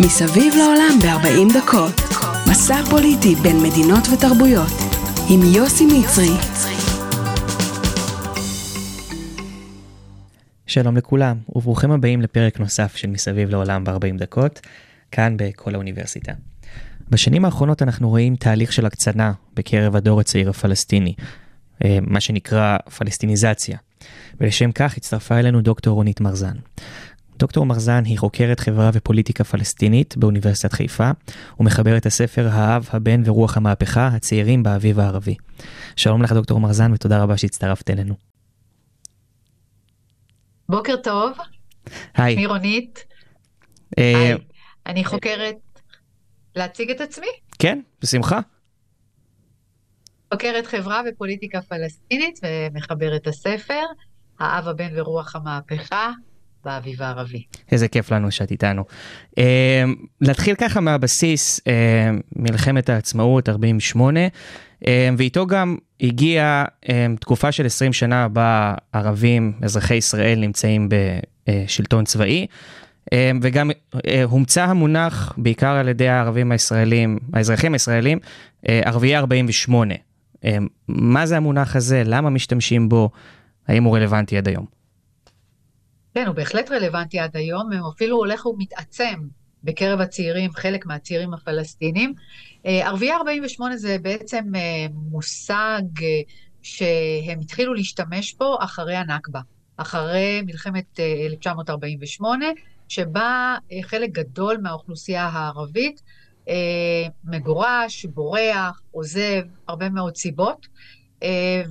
מסביב לעולם ב-40 דקות. מסע פוליטי בין מדינות ותרבויות. עם יוסי מצרי. שלום לכולם, וברוכים הבאים לפרק נוסף של מסביב לעולם ב-40 דקות, כאן בכל האוניברסיטה. בשנים האחרונות אנחנו רואים תהליך של הקצנה בקרב הדור הצעיר הפלסטיני, אה, מה שנקרא פלסטיניזציה. ולשם כך הצטרפה אלינו דוקטור רונית מרזן. דוקטור מרזן היא חוקרת חברה ופוליטיקה פלסטינית באוניברסיטת חיפה, ומחברת הספר האב, הבן ורוח המהפכה, הצעירים באביב הערבי. שלום לך דוקטור מרזן ותודה רבה שהצטרפת אלינו. בוקר טוב, היי. שמי רונית. אה, היי. אני חוקרת, להציג את עצמי? כן, בשמחה. חוקרת חברה ופוליטיקה פלסטינית ומחברת הספר, האב, הבן ורוח המהפכה, באביב הערבי. איזה כיף לנו שאת איתנו. Uh, נתחיל ככה מהבסיס, uh, מלחמת העצמאות 48, uh, ואיתו גם הגיעה uh, תקופה של 20 שנה בה ערבים, אזרחי ישראל, נמצאים בשלטון צבאי. uh, וגם uh, הומצא המונח, בעיקר על ידי הערבים הישראלים, האזרחים הישראלים, uh, ערביי 48. Uh, מה זה המונח הזה? למה משתמשים בו? האם הוא רלוונטי עד היום? כן, הוא בהחלט רלוונטי עד היום, הוא אפילו הולך ומתעצם בקרב הצעירים, חלק מהצעירים הפלסטינים. אה, ערביי 48 זה בעצם אה, מושג אה, שהם התחילו להשתמש בו אחרי הנכבה, אחרי מלחמת 1948, שבה חלק גדול מהאוכלוסייה הערבית מגורש, בורח, עוזב, הרבה מאוד סיבות.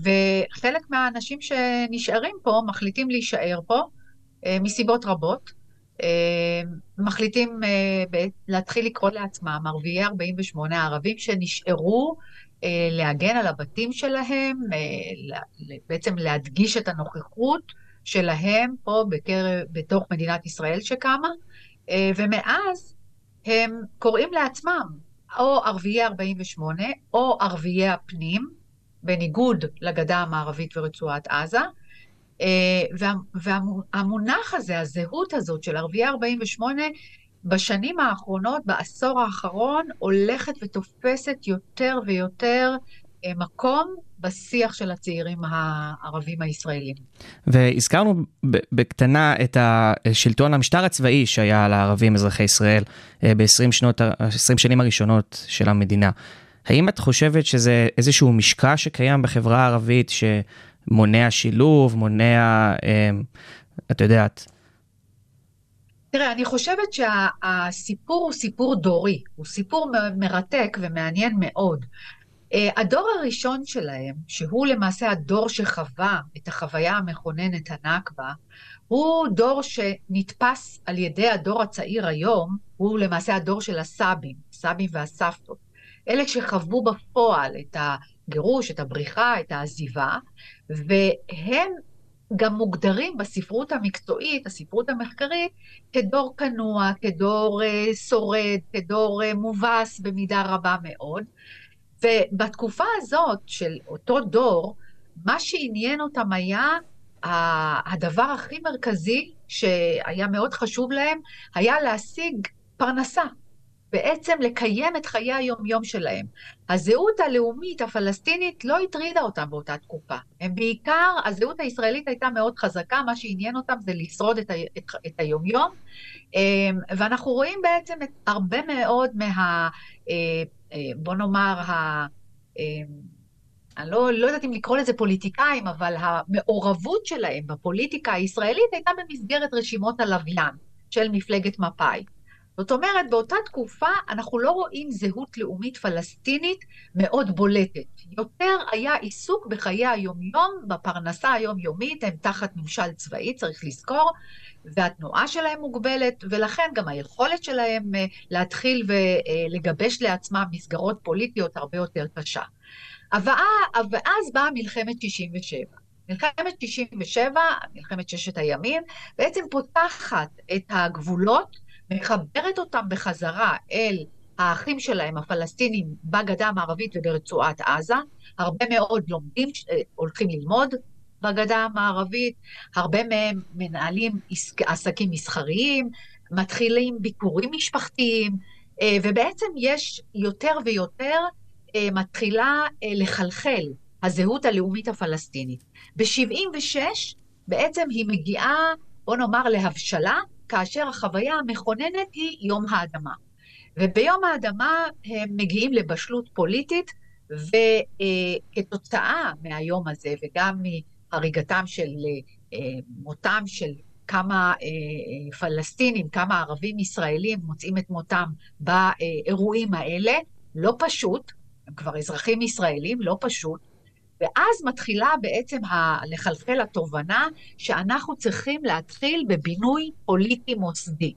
וחלק מהאנשים שנשארים פה מחליטים להישאר פה, מסיבות רבות. אה, מחליטים אה, להתחיל לקרוא לעצמם ערביי 48 הערבים שנשארו להגן על הבתים שלהם, בעצם להדגיש את הנוכחות שלהם פה בקרב, בתוך מדינת ישראל שקמה, ומאז הם קוראים לעצמם או ערביי 48 או ערביי הפנים, בניגוד לגדה המערבית ורצועת עזה, אה, והמונח הזה, הזהות הזאת של ערביי 48, בשנים האחרונות, בעשור האחרון, הולכת ותופסת יותר ויותר אה, מקום בשיח של הצעירים הערבים הישראלים. והזכרנו בקטנה את השלטון, המשטר הצבאי שהיה על הערבים אזרחי ישראל אה, ב-20 שנות, 20 שנים הראשונות של המדינה. האם את חושבת שזה איזשהו משקע שקיים בחברה הערבית. מונע שילוב, מונע, אה, את יודעת. תראה, אני חושבת שהסיפור הוא סיפור דורי, הוא סיפור מרתק ומעניין מאוד. אה, הדור הראשון שלהם, שהוא למעשה הדור שחווה את החוויה המכוננת הנכבה, הוא דור שנתפס על ידי הדור הצעיר היום, הוא למעשה הדור של הסבים, הסבים והסבתות. אלה שחוו בפועל את הגירוש, את הבריחה, את העזיבה, והם גם מוגדרים בספרות המקצועית, הספרות המחקרית, כדור כנוע, כדור uh, שורד, כדור uh, מובס במידה רבה מאוד. ובתקופה הזאת של אותו דור, מה שעניין אותם היה הדבר הכי מרכזי שהיה מאוד חשוב להם, היה להשיג פרנסה, בעצם לקיים את חיי היום-יום שלהם. הזהות הלאומית הפלסטינית לא הטרידה אותם באותה תקופה. הם בעיקר, הזהות הישראלית הייתה מאוד חזקה, מה שעניין אותם זה לשרוד את, ה, את, את היום-יום. אמ, ואנחנו רואים בעצם את הרבה מאוד מה... אה, אה, בוא נאמר, ה... אמ, אני לא, לא יודעת אם לקרוא לזה פוליטיקאים, אבל המעורבות שלהם בפוליטיקה הישראלית הייתה במסגרת רשימות הלוויין של מפלגת מפא"י. זאת אומרת, באותה תקופה אנחנו לא רואים זהות לאומית פלסטינית מאוד בולטת. יותר היה עיסוק בחיי היומיום, בפרנסה היומיומית, הם תחת ממשל צבאי, צריך לזכור, והתנועה שלהם מוגבלת, ולכן גם היכולת שלהם אה, להתחיל ולגבש לעצמם מסגרות פוליטיות הרבה יותר קשה. ואז באה מלחמת 67. מלחמת 67, מלחמת ששת הימים, בעצם פותחת את הגבולות מחברת אותם בחזרה אל האחים שלהם, הפלסטינים, בגדה המערבית וברצועת עזה. הרבה מאוד לומדים, אה, הולכים ללמוד בגדה המערבית, הרבה מהם מנהלים עסקים מסחריים, מתחילים ביקורים משפחתיים, אה, ובעצם יש יותר ויותר אה, מתחילה לחלחל הזהות הלאומית הפלסטינית. ב-76' בעצם היא מגיעה, בוא נאמר, להבשלה, כאשר החוויה המכוננת היא יום האדמה. וביום האדמה הם מגיעים לבשלות פוליטית, וכתוצאה מהיום הזה, וגם מהריגתם של מותם של כמה פלסטינים, כמה ערבים ישראלים מוצאים את מותם באירועים האלה, לא פשוט, הם כבר אזרחים ישראלים, לא פשוט, ואז מתחילה בעצם לחלחל התובנה שאנחנו צריכים להתחיל בבינוי פוליטי מוסדי.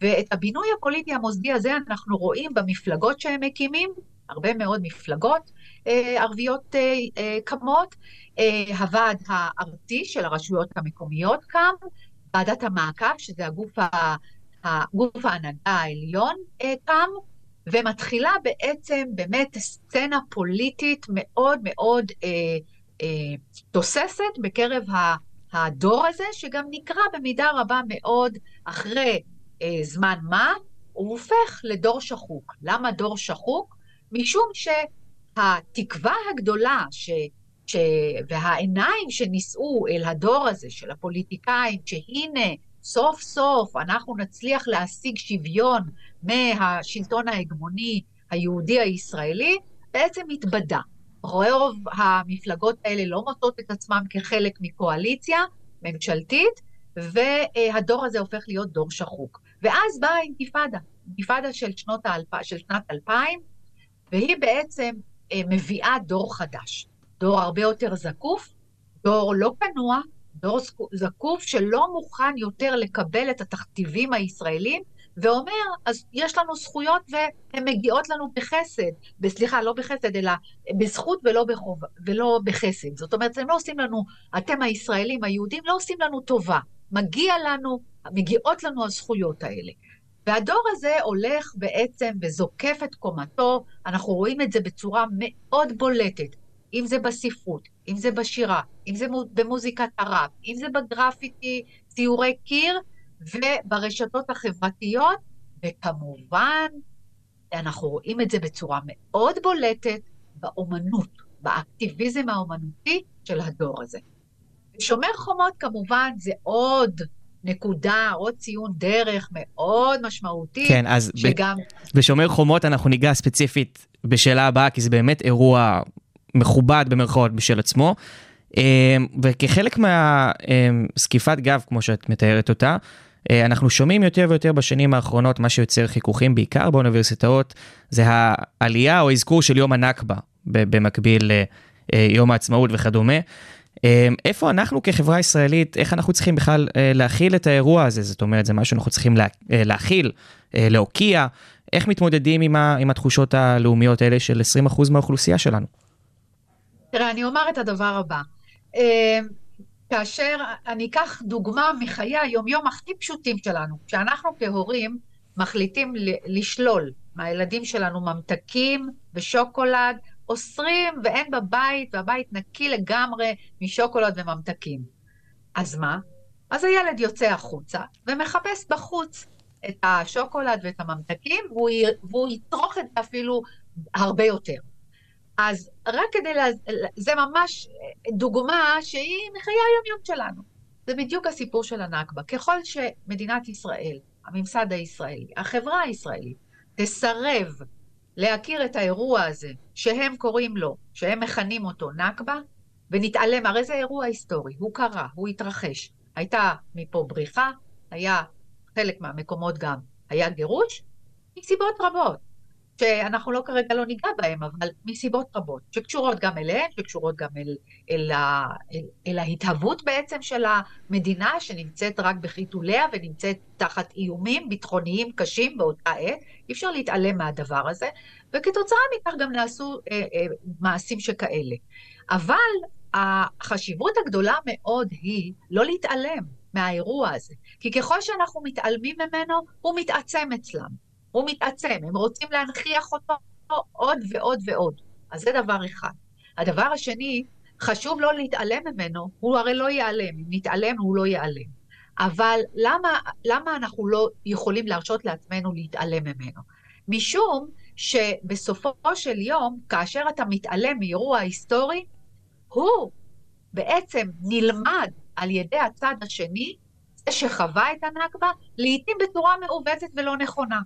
ואת הבינוי הפוליטי המוסדי הזה אנחנו רואים במפלגות שהם מקימים, הרבה מאוד מפלגות אה, ערביות אה, אה, קמות, אה, הוועד הארצי של הרשויות המקומיות קם, ועדת המעקב, שזה ה, הגוף ההנהגה העליון, אה, קם, ומתחילה בעצם באמת סצנה פוליטית מאוד מאוד אה, אה, תוססת בקרב הדור הזה, שגם נקרא במידה רבה מאוד אחרי אה, זמן מה, הוא הופך לדור שחוק. למה דור שחוק? משום שהתקווה הגדולה ש, ש, והעיניים שנישאו אל הדור הזה של הפוליטיקאים, שהנה, סוף סוף אנחנו נצליח להשיג שוויון מהשלטון ההגמוני היהודי הישראלי, בעצם התבדה. רוב המפלגות האלה לא מוצאות את עצמם כחלק מקואליציה ממשלתית, והדור הזה הופך להיות דור שחוק. ואז באה האינתיפאדה, אינתיפאדה של, האלפ... של שנת 2000, והיא בעצם אה, מביאה דור חדש. דור הרבה יותר זקוף, דור לא כנוע, דור זקוף שלא מוכן יותר לקבל את התכתיבים הישראלים, ואומר, אז יש לנו זכויות והן מגיעות לנו בחסד, סליחה, לא בחסד, אלא בזכות ולא, בחוב, ולא בחסד. זאת אומרת, הם לא עושים לנו, אתם הישראלים, היהודים, לא עושים לנו טובה. מגיע לנו, מגיעות לנו הזכויות האלה. והדור הזה הולך בעצם וזוקף את קומתו, אנחנו רואים את זה בצורה מאוד בולטת, אם זה בספרות, אם זה בשירה, אם זה במוזיקת ערב, אם זה בגרפיטי, ציורי קיר, וברשתות החברתיות, וכמובן, אנחנו רואים את זה בצורה מאוד בולטת באומנות, באקטיביזם האומנותי של הדור הזה. שומר חומות כמובן זה עוד נקודה, עוד ציון דרך מאוד משמעותי. כן, אז שגם... ב... בשומר חומות אנחנו ניגע ספציפית בשאלה הבאה, כי זה באמת אירוע מכובד במרכאות בשל עצמו. אמ, וכחלק מהזקיפת גב, כמו שאת מתארת אותה, אה, אנחנו שומעים יותר ויותר בשנים האחרונות, מה שיוצר חיכוכים בעיקר באוניברסיטאות, זה העלייה או אזכור של יום הנכבה, במקביל ליום העצמאות וכדומה. איפה אנחנו כחברה ישראלית, איך אנחנו צריכים בכלל אה, להכיל את האירוע הזה? זאת אומרת, זה משהו שאנחנו צריכים לה, אה, להכיל, להוקיע, איך מתמודדים עם, ה, עם התחושות הלאומיות האלה של 20% מהאוכלוסייה שלנו? תראה, אני אומר את הדבר הבא. אמ, כאשר אני אקח דוגמה מחיי היומיום הכי פשוטים שלנו, כשאנחנו כהורים מחליטים לשלול מהילדים שלנו ממתקים ושוקולד, אוסרים ואין בבית, והבית נקי לגמרי משוקולד וממתקים. אז מה? אז הילד יוצא החוצה ומחפש בחוץ את השוקולד ואת הממתקים, והוא, והוא יצרוך את זה אפילו הרבה יותר. אז רק כדי, לה... זה ממש דוגמה שהיא מחיי היום-יום שלנו. זה בדיוק הסיפור של הנכבה. ככל שמדינת ישראל, הממסד הישראלי, החברה הישראלית, תסרב להכיר את האירוע הזה, שהם קוראים לו, שהם מכנים אותו נכבה, ונתעלם, הרי זה אירוע היסטורי, הוא קרה, הוא התרחש. הייתה מפה בריחה, היה חלק מהמקומות גם, היה גירוש, מסיבות רבות. שאנחנו לא כרגע לא ניגע בהם, אבל מסיבות רבות, שקשורות גם אליהם, שקשורות גם אל, אל, אל, אל ההתהוות בעצם של המדינה, שנמצאת רק בחיתוליה ונמצאת תחת איומים ביטחוניים קשים באותה עת, אי אפשר להתעלם מהדבר הזה, וכתוצאה מכך גם נעשו אה, אה, מעשים שכאלה. אבל החשיבות הגדולה מאוד היא לא להתעלם מהאירוע הזה, כי ככל שאנחנו מתעלמים ממנו, הוא מתעצם אצלם. הוא מתעצם, הם רוצים להנכיח אותו עוד ועוד ועוד. אז זה דבר אחד. הדבר השני, חשוב לא להתעלם ממנו, הוא הרי לא ייעלם. אם נתעלם, הוא לא ייעלם. אבל למה, למה אנחנו לא יכולים להרשות לעצמנו להתעלם ממנו? משום שבסופו של יום, כאשר אתה מתעלם מאירוע היסטורי, הוא בעצם נלמד על ידי הצד השני, זה שחווה את הנכבה, לעתים בצורה מעוותת ולא נכונה.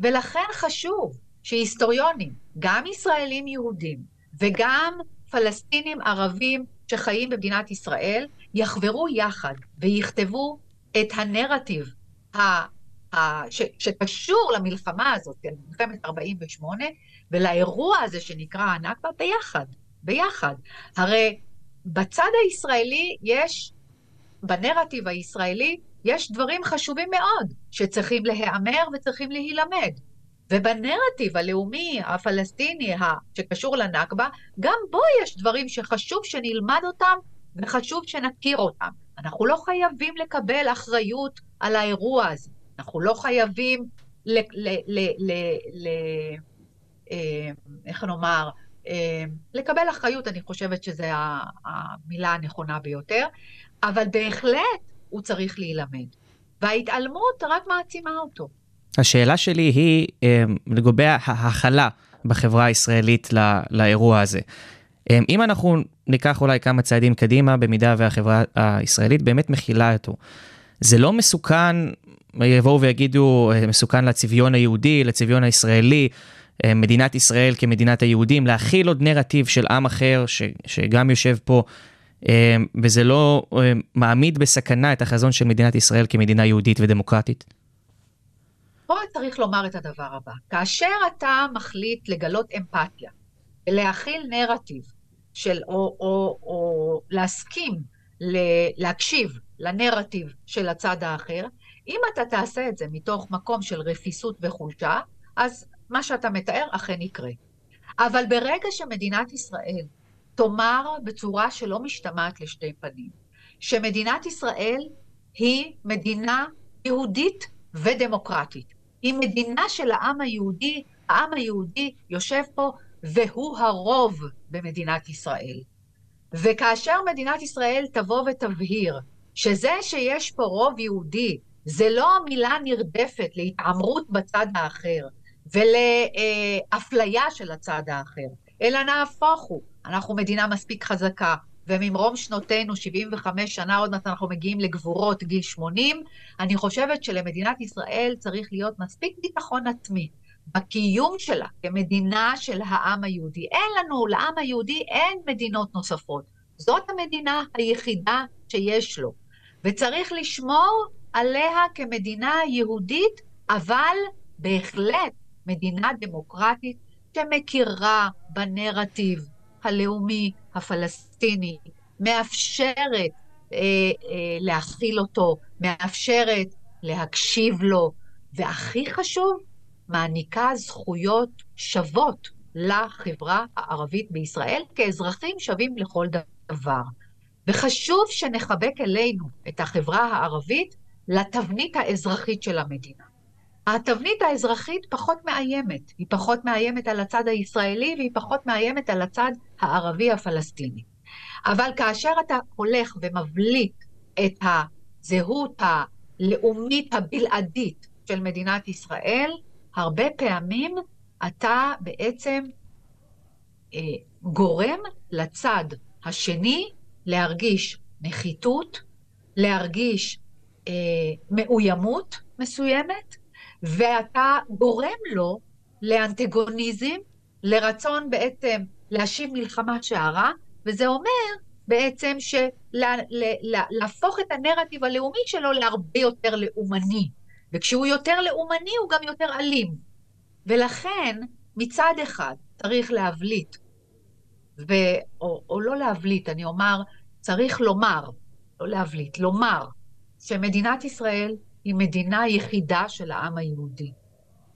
ולכן חשוב שהיסטוריונים, גם ישראלים יהודים וגם פלסטינים ערבים שחיים במדינת ישראל, יחברו יחד ויכתבו את הנרטיב ה, ה, ש, שקשור למלחמה הזאת, מלחמת 48, ולאירוע הזה שנקרא הנכבה ביחד, ביחד. הרי בצד הישראלי יש, בנרטיב הישראלי, יש דברים חשובים מאוד שצריכים להיאמר וצריכים להילמד. ובנרטיב הלאומי הפלסטיני שקשור לנכבה, גם בו יש דברים שחשוב שנלמד אותם וחשוב שנכיר אותם. אנחנו לא חייבים לקבל אחריות על האירוע הזה. אנחנו לא חייבים, ל, ל, ל, ל, ל, אה, איך נאמר, אה, לקבל אחריות, אני חושבת שזו המילה הנכונה ביותר, אבל בהחלט הוא צריך להילמד. וההתעלמות רק מעצימה אותו. השאלה שלי היא אה, לגבי ההכלה בחברה הישראלית לא, לאירוע הזה. אה, אם אנחנו ניקח אולי כמה צעדים קדימה, במידה והחברה הישראלית באמת מכילה אותו, זה לא מסוכן, יבואו ויגידו, אה, מסוכן לצביון היהודי, לצביון הישראלי, מדינת ישראל כמדינת היהודים, להכיל עוד נרטיב של עם אחר ש, שגם יושב פה, וזה לא מעמיד בסכנה את החזון של מדינת ישראל כמדינה יהודית ודמוקרטית? פה צריך לומר את הדבר הבא, כאשר אתה מחליט לגלות אמפתיה ולהכיל נרטיב של, או, או, או להסכים להקשיב לנרטיב של הצד האחר, אם אתה תעשה את זה מתוך מקום של רפיסות וחולשה, אז מה שאתה מתאר אכן יקרה. אבל ברגע שמדינת ישראל תאמר בצורה שלא משתמעת לשתי פנים, שמדינת ישראל היא מדינה יהודית ודמוקרטית. היא מדינה של העם היהודי, העם היהודי יושב פה והוא הרוב במדינת ישראל. וכאשר מדינת ישראל תבוא ותבהיר שזה שיש פה רוב יהודי, זה לא מילה נרדפת להתעמרות בצד האחר ולאפליה של הצד האחר, אלא נהפוך הוא, אנחנו מדינה מספיק חזקה, וממרום שנותינו, 75 שנה, עוד מעט אנחנו מגיעים לגבורות גיל 80, אני חושבת שלמדינת ישראל צריך להיות מספיק ביטחון עצמי בקיום שלה כמדינה של העם היהודי. אין לנו, לעם היהודי אין מדינות נוספות. זאת המדינה היחידה שיש לו. וצריך לשמור עליה כמדינה יהודית, אבל בהחלט מדינה דמוקרטית שמכירה בנרטיב הלאומי הפלסטיני, מאפשרת אה, אה, להכיל אותו, מאפשרת להקשיב לו, והכי חשוב, מעניקה זכויות שוות לחברה הערבית בישראל כאזרחים שווים לכל דבר. וחשוב שנחבק אלינו את החברה הערבית לתבנית האזרחית של המדינה. התבנית האזרחית פחות מאיימת, היא פחות מאיימת על הצד הישראלי והיא פחות מאיימת על הצד הערבי הפלסטיני. אבל כאשר אתה הולך ומבליט את הזהות הלאומית הבלעדית של מדינת ישראל, הרבה פעמים אתה בעצם אה, גורם לצד השני להרגיש נחיתות, להרגיש אה, מאוימות מסוימת, ואתה גורם לו לאנטגוניזם, לרצון בעצם להשיב מלחמה שערה, וזה אומר בעצם להפוך את הנרטיב הלאומי שלו להרבה יותר לאומני. וכשהוא יותר לאומני הוא גם יותר אלים. ולכן מצד אחד צריך להבליט, ו... או, או לא להבליט, אני אומר, צריך לומר, לא להבליט, לומר, שמדינת ישראל היא מדינה יחידה של העם היהודי,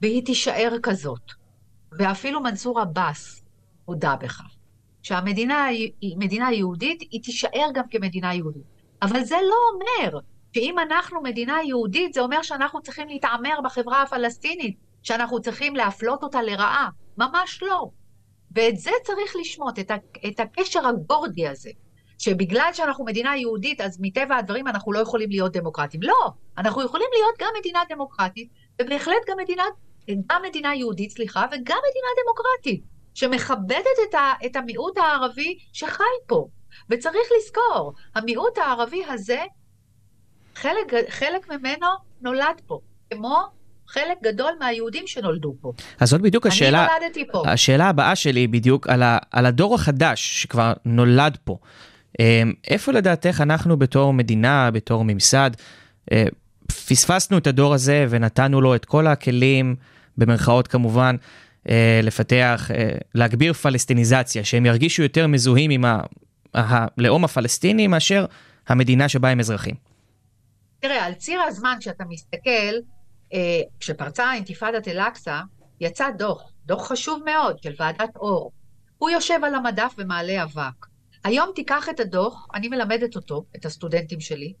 והיא תישאר כזאת. ואפילו מנסור עבאס הודה בכך. שהמדינה היא מדינה יהודית, היא תישאר גם כמדינה יהודית. אבל זה לא אומר שאם אנחנו מדינה יהודית, זה אומר שאנחנו צריכים להתעמר בחברה הפלסטינית, שאנחנו צריכים להפלות אותה לרעה. ממש לא. ואת זה צריך לשמוט, את, את הקשר הגורדי הזה שבגלל שאנחנו מדינה יהודית, אז מטבע הדברים אנחנו לא יכולים להיות דמוקרטים. לא, אנחנו יכולים להיות גם מדינה דמוקרטית, ובהחלט גם מדינה, גם מדינה יהודית, סליחה, וגם מדינה דמוקרטית, שמכבדת את, ה, את המיעוט הערבי שחי פה. וצריך לזכור, המיעוט הערבי הזה, חלק, חלק ממנו נולד פה, כמו חלק גדול מהיהודים שנולדו פה. אז זאת בדיוק השאלה, אני נולדתי פה. השאלה הבאה שלי היא בדיוק על, ה, על הדור החדש שכבר נולד פה. אמ, איפה לדעתך אנחנו בתור מדינה, בתור ממסד, אה, פספסנו את הדור הזה ונתנו לו את כל הכלים, במרכאות כמובן, אה, לפתח, אה, להגביר פלסטיניזציה, שהם ירגישו יותר מזוהים עם הלאום הפלסטיני מאשר המדינה שבה הם אזרחים. תראה, על ציר הזמן שאתה מסתכל, כשפרצה אינתיפאדת אל-אקצא, יצא דוח, דוח חשוב מאוד של ועדת אור. הוא יושב על המדף ומעלה אבק. היום תיקח את הדוח, אני מלמדת אותו, את הסטודנטים שלי,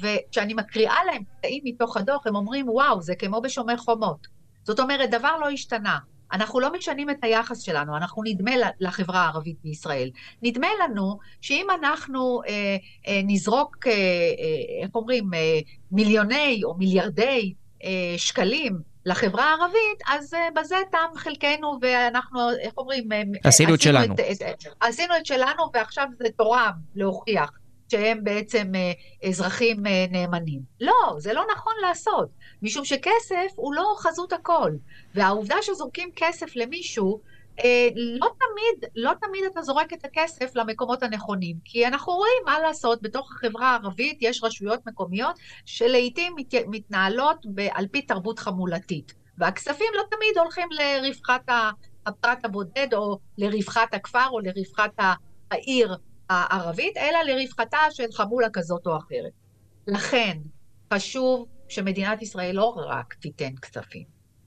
וכשאני מקריאה להם קטעים מתוך הדוח, הם אומרים, וואו, זה כמו בשומר חומות. זאת אומרת, דבר לא השתנה. אנחנו לא משנים את היחס שלנו, אנחנו נדמה לחברה הערבית בישראל. נדמה לנו שאם אנחנו אה, אה, נזרוק, אה, אה, איך אומרים, אה, מיליוני או מיליארדי אה, שקלים לחברה הערבית, אז uh, בזה תם חלקנו, ואנחנו, איך אומרים? אה, עשינו את שלנו. את, את, עשינו את שלנו, ועכשיו זה תורם להוכיח שהם בעצם אזרחים נאמנים. לא, זה לא נכון לעשות, משום שכסף הוא לא חזות הכל. והעובדה שזורקים כסף למישהו, אה, לא תמיד, לא תמיד אתה זורק את הכסף למקומות הנכונים, כי אנחנו רואים מה לעשות, בתוך החברה הערבית יש רשויות מקומיות שלעיתים מת, מתנהלות על פי תרבות חמולתית, והכספים לא תמיד הולכים לרווחת הפרט הבודד, או לרווחת הכפר, או לרווחת העיר הערבית, אלא לרווחתה של חמולה כזאת או אחרת. לכן, חשוב שמדינת ישראל לא רק תיתן כספים,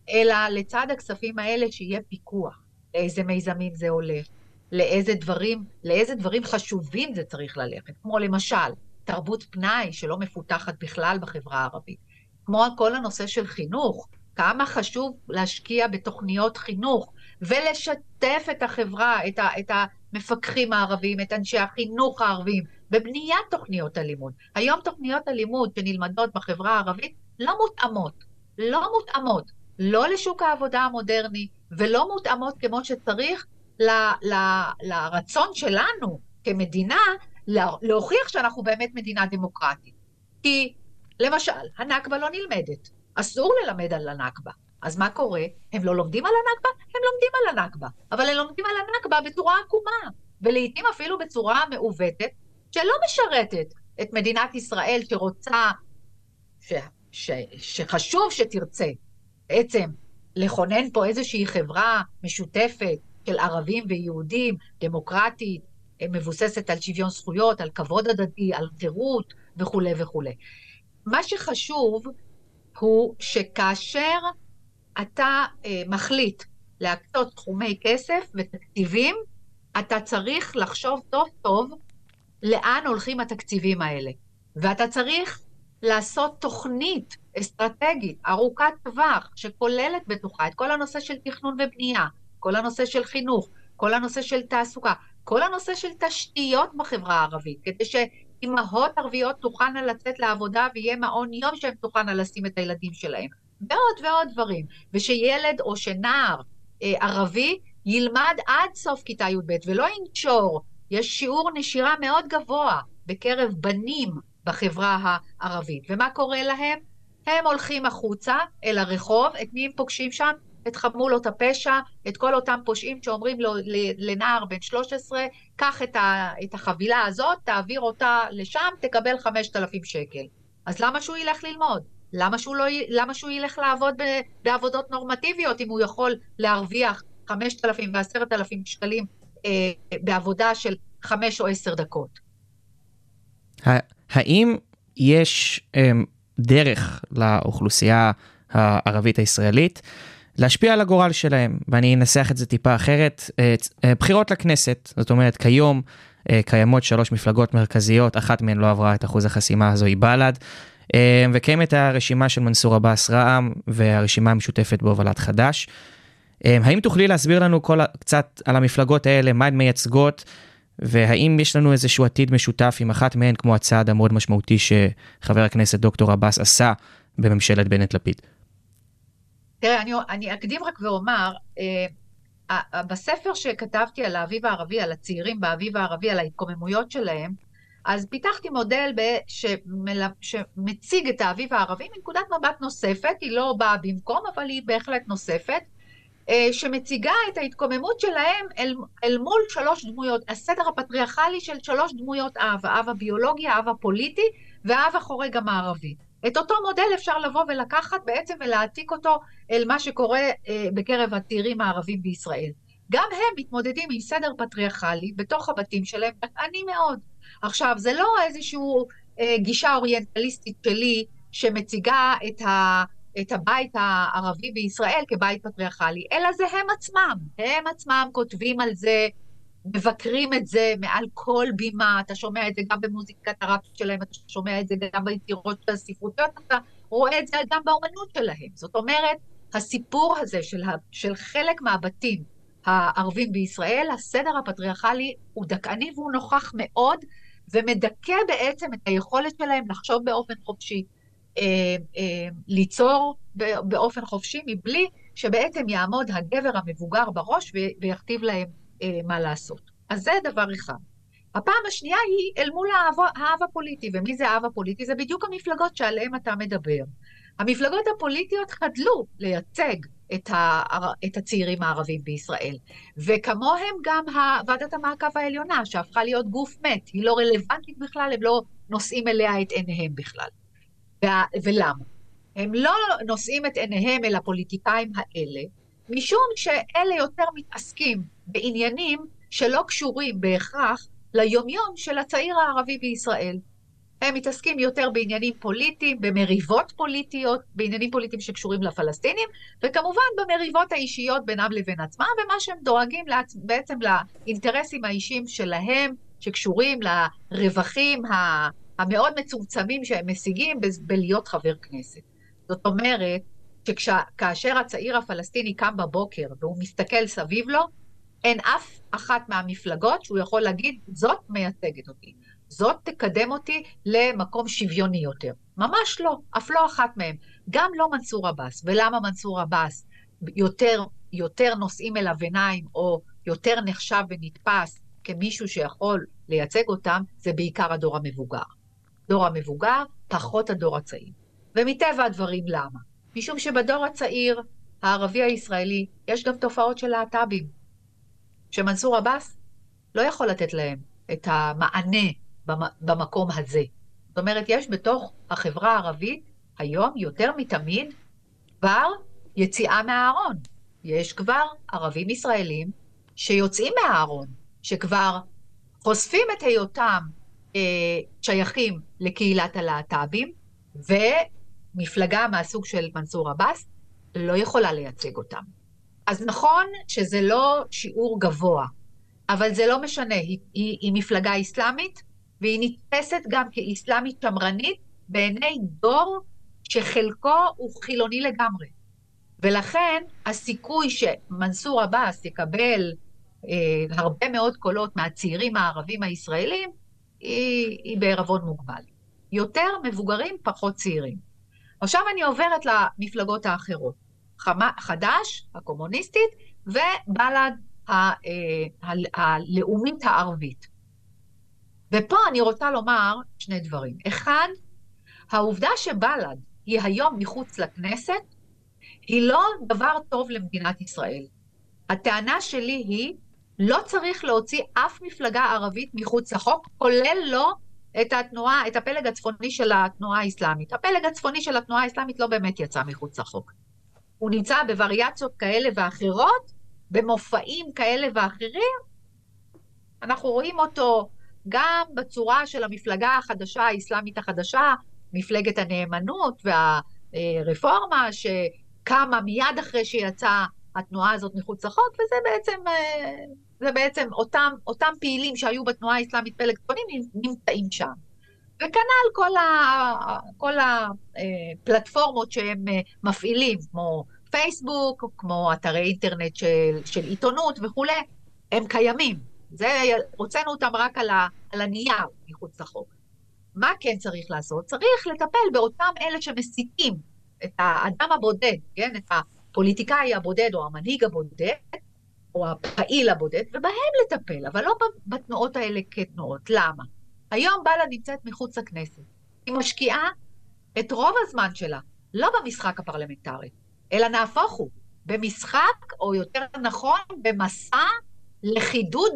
אלא לצד הכספים האלה שיהיה פיקוח. לאיזה מיזמים זה הולך, לאיזה דברים, לאיזה דברים חשובים זה צריך ללכת, כמו למשל, תרבות פנאי שלא מפותחת בכלל בחברה הערבית, כמו כל הנושא של חינוך, כמה חשוב להשקיע בתוכניות חינוך ולשתף את החברה, את, ה, את המפקחים הערבים, את אנשי החינוך הערבים, בבניית תוכניות הלימוד. היום תוכניות הלימוד שנלמדות בחברה הערבית לא מותאמות, לא מותאמות, לא לשוק העבודה המודרני, ולא מותאמות כמו שצריך ל, ל, לרצון שלנו כמדינה להוכיח שאנחנו באמת מדינה דמוקרטית. כי למשל, הנכבה לא נלמדת, אסור ללמד על הנכבה. אז מה קורה? הם לא לומדים על הנכבה? הם לומדים על הנכבה. אבל הם לומדים על הנכבה בצורה עקומה, ולעיתים אפילו בצורה מעוותת, שלא משרתת את מדינת ישראל שרוצה, ש, ש, שחשוב שתרצה בעצם לכונן פה איזושהי חברה משותפת של ערבים ויהודים, דמוקרטית, מבוססת על שוויון זכויות, על כבוד הדדי, על חירות וכולי וכולי. מה שחשוב הוא שכאשר אתה אה, מחליט להקצות תחומי כסף ותקציבים, אתה צריך לחשוב טוב טוב לאן הולכים התקציבים האלה. ואתה צריך לעשות תוכנית אסטרטגית, ארוכת טווח, שכוללת בתוכה את כל הנושא של תכנון ובנייה, כל הנושא של חינוך, כל הנושא של תעסוקה, כל הנושא של תשתיות בחברה הערבית, כדי שאימהות ערביות תוכלנה לצאת לעבודה ויהיה מעון יום שהן תוכלנה לשים את הילדים שלהם, ועוד ועוד דברים. ושילד או שנער אה, ערבי ילמד עד סוף כיתה י"ב ולא ינשור. יש שיעור נשירה מאוד גבוה בקרב בנים בחברה הערבית. ומה קורה להם? הם הולכים החוצה אל הרחוב, את מי הם פוגשים שם? את חמולות הפשע, את כל אותם פושעים שאומרים לו, לנער בן 13, קח את, ה, את החבילה הזאת, תעביר אותה לשם, תקבל 5,000 שקל. אז למה שהוא ילך ללמוד? למה שהוא, לא, למה שהוא ילך לעבוד ב, בעבודות נורמטיביות אם הוא יכול להרוויח 5,000 ו-10,000 שקלים אה, בעבודה של 5 או 10 דקות? האם יש אה, דרך לאוכלוסייה הערבית הישראלית להשפיע על הגורל שלהם, ואני אנסח את זה טיפה אחרת. אה, אה, בחירות לכנסת, זאת אומרת כיום אה, קיימות שלוש מפלגות מרכזיות, אחת מהן לא עברה את אחוז החסימה הזו, היא בל"ד, וקיימת הרשימה של מנסור עבאס רע"מ והרשימה המשותפת בהובלת חד"ש. האם תוכלי להסביר לנו כל, קצת על המפלגות האלה, מה הן מייצגות, והאם יש לנו איזשהו עתיד משותף עם אחת מהן, כמו הצעד המאוד משמעותי שחבר הכנסת דוקטור עבאס עשה בממשלת בנט-לפיד? תראה, אני, אני אקדים רק ואומר, אה, בספר שכתבתי על האביב הערבי, על הצעירים באביב הערבי, על ההתקוממויות שלהם, אז פיתחתי מודל שמל... שמציג את האביב הערבי מנקודת מבט נוספת, היא לא באה במקום, אבל היא בהחלט נוספת, שמציגה את ההתקוממות שלהם אל, אל מול שלוש דמויות, הסדר הפטריארכלי של שלוש דמויות אב, האב הביולוגי, האב הפוליטי והאב החורג המערבי. את אותו מודל אפשר לבוא ולקחת בעצם ולהעתיק אותו אל מה שקורה אה, בקרב הצעירים הערבים בישראל. גם הם מתמודדים עם סדר פטריארכלי בתוך הבתים שלהם, אני מאוד. עכשיו, זה לא איזושהי אה, גישה אוריינטליסטית שלי שמציגה את, ה, את הבית הערבי בישראל כבית פטריארכלי, אלא זה הם עצמם. הם עצמם כותבים על זה, מבקרים את זה מעל כל בימה, אתה שומע את זה גם במוזיקת הראפ שלהם, אתה שומע את זה גם ביצירות הספרותיות, אתה רואה את זה גם באומנות שלהם. זאת אומרת, הסיפור הזה של, ה, של חלק מהבתים הערבים בישראל, הסדר הפטריארכלי הוא דכאני והוא נוכח מאוד, ומדכא בעצם את היכולת שלהם לחשוב באופן חופשי, ליצור באופן חופשי, מבלי שבעצם יעמוד הגבר המבוגר בראש ויכתיב להם אה, מה לעשות. אז זה דבר אחד. הפעם השנייה היא אל מול האב, האב הפוליטי, ומי זה האב הפוליטי? זה בדיוק המפלגות שעליהן אתה מדבר. המפלגות הפוליטיות חדלו לייצג את, ה, את הצעירים הערבים בישראל, וכמוהם גם ועדת המעקב העליונה, שהפכה להיות גוף מת, היא לא רלוונטית בכלל, הם לא נושאים אליה את עיניהם בכלל. ולמה? הם לא נושאים את עיניהם אל הפוליטיקאים האלה, משום שאלה יותר מתעסקים בעניינים שלא קשורים בהכרח ליומיום של הצעיר הערבי בישראל. הם מתעסקים יותר בעניינים פוליטיים, במריבות פוליטיות, בעניינים פוליטיים שקשורים לפלסטינים, וכמובן במריבות האישיות בינם לבין עצמם, ומה שהם דואגים לעצ... בעצם לאינטרסים האישיים שלהם, שקשורים לרווחים המאוד מצומצמים שהם משיגים בלהיות חבר כנסת. זאת אומרת, שכאשר הצעיר הפלסטיני קם בבוקר והוא מסתכל סביב לו, אין אף אחת מהמפלגות שהוא יכול להגיד, זאת מייצגת אותי, זאת תקדם אותי למקום שוויוני יותר. ממש לא, אף לא אחת מהן. גם לא מנסור עבאס. ולמה מנסור עבאס יותר, יותר נושאים אליו עיניים, או יותר נחשב ונתפס כמישהו שיכול לייצג אותם, זה בעיקר הדור המבוגר. דור המבוגר, פחות הדור הצעיר. ומטבע הדברים, למה? משום שבדור הצעיר, הערבי הישראלי, יש גם תופעות של להט"בים. שמנסור עבאס לא יכול לתת להם את המענה במקום הזה. זאת אומרת, יש בתוך החברה הערבית היום יותר מתמיד כבר יציאה מהארון. יש כבר ערבים ישראלים שיוצאים מהארון, שכבר חושפים את היותם שייכים לקהילת הלהט"בים, ומפלגה מהסוג של מנסור עבאס לא יכולה לייצג אותם. אז נכון שזה לא שיעור גבוה, אבל זה לא משנה, היא, היא, היא מפלגה אסלאמית, והיא נתפסת גם כאסלאמית שמרנית בעיני דור שחלקו הוא חילוני לגמרי. ולכן הסיכוי שמנסור עבאס יקבל אה, הרבה מאוד קולות מהצעירים הערבים הישראלים, היא, היא בערבון מוגבל. יותר מבוגרים, פחות צעירים. עכשיו אני עוברת למפלגות האחרות. חד"ש, הקומוניסטית, ובל"ד אה, הלאומית הערבית. ופה אני רוצה לומר שני דברים. אחד, העובדה שבל"ד היא היום מחוץ לכנסת, היא לא דבר טוב למדינת ישראל. הטענה שלי היא, לא צריך להוציא אף מפלגה ערבית מחוץ לחוק, כולל לא את התנועה, את הפלג הצפוני של התנועה האסלאמית. הפלג הצפוני של התנועה האסלאמית לא באמת יצא מחוץ לחוק. הוא נמצא בווריאציות כאלה ואחרות, במופעים כאלה ואחרים. אנחנו רואים אותו גם בצורה של המפלגה החדשה, האסלאמית החדשה, מפלגת הנאמנות והרפורמה, שקמה מיד אחרי שיצאה התנועה הזאת מחוץ לחוק, וזה בעצם, זה בעצם אותם, אותם פעילים שהיו בתנועה האסלאמית פלג צפוני נמצאים שם. וכנ"ל כל, ה, כל הפלטפורמות שהם אה, מפעילים, כמו פייסבוק, כמו אתרי אינטרנט של, של עיתונות וכולי, הם קיימים. זה, הוצאנו אותם רק על, ה, על הנייר מחוץ לחוק. מה כן צריך לעשות? צריך לטפל באותם אלה שמסיתים את האדם הבודד, כן? את הפוליטיקאי הבודד או המנהיג הבודד, או הפעיל הבודד, ובהם לטפל, אבל לא בתנועות האלה כתנועות. למה? היום בל"ד נמצאת מחוץ לכנסת. היא משקיעה את רוב הזמן שלה, לא במשחק הפרלמנטרי, אלא נהפוך הוא, במשחק, או יותר נכון, במסע לחידוד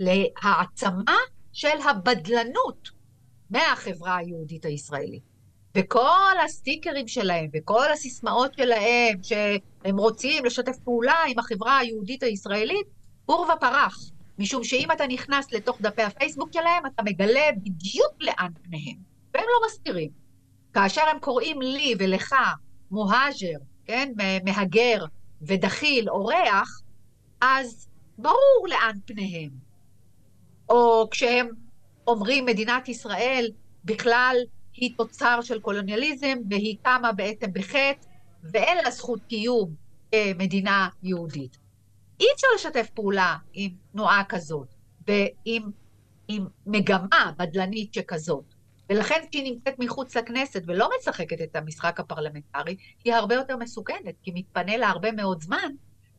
ולהעצמה של הבדלנות מהחברה היהודית הישראלית. וכל הסטיקרים שלהם וכל הסיסמאות שלהם שהם רוצים לשתף פעולה עם החברה היהודית הישראלית, עורבא פרח. משום שאם אתה נכנס לתוך דפי הפייסבוק שלהם, אתה מגלה בדיוק לאן פניהם, והם לא מסתירים. כאשר הם קוראים לי ולך מוהג'ר, כן, מהגר ודחיל, אורח, אז ברור לאן פניהם. או כשהם אומרים מדינת ישראל בכלל היא תוצר של קולוניאליזם והיא קמה בעצם בחטא ואין לה זכות קיום כמדינה יהודית. אי אפשר לשתף פעולה עם תנועה כזאת ועם עם מגמה בדלנית שכזאת. ולכן כשהיא נמצאת מחוץ לכנסת ולא משחקת את המשחק הפרלמנטרי, היא הרבה יותר מסוכנת, כי מתפנה לה הרבה מאוד זמן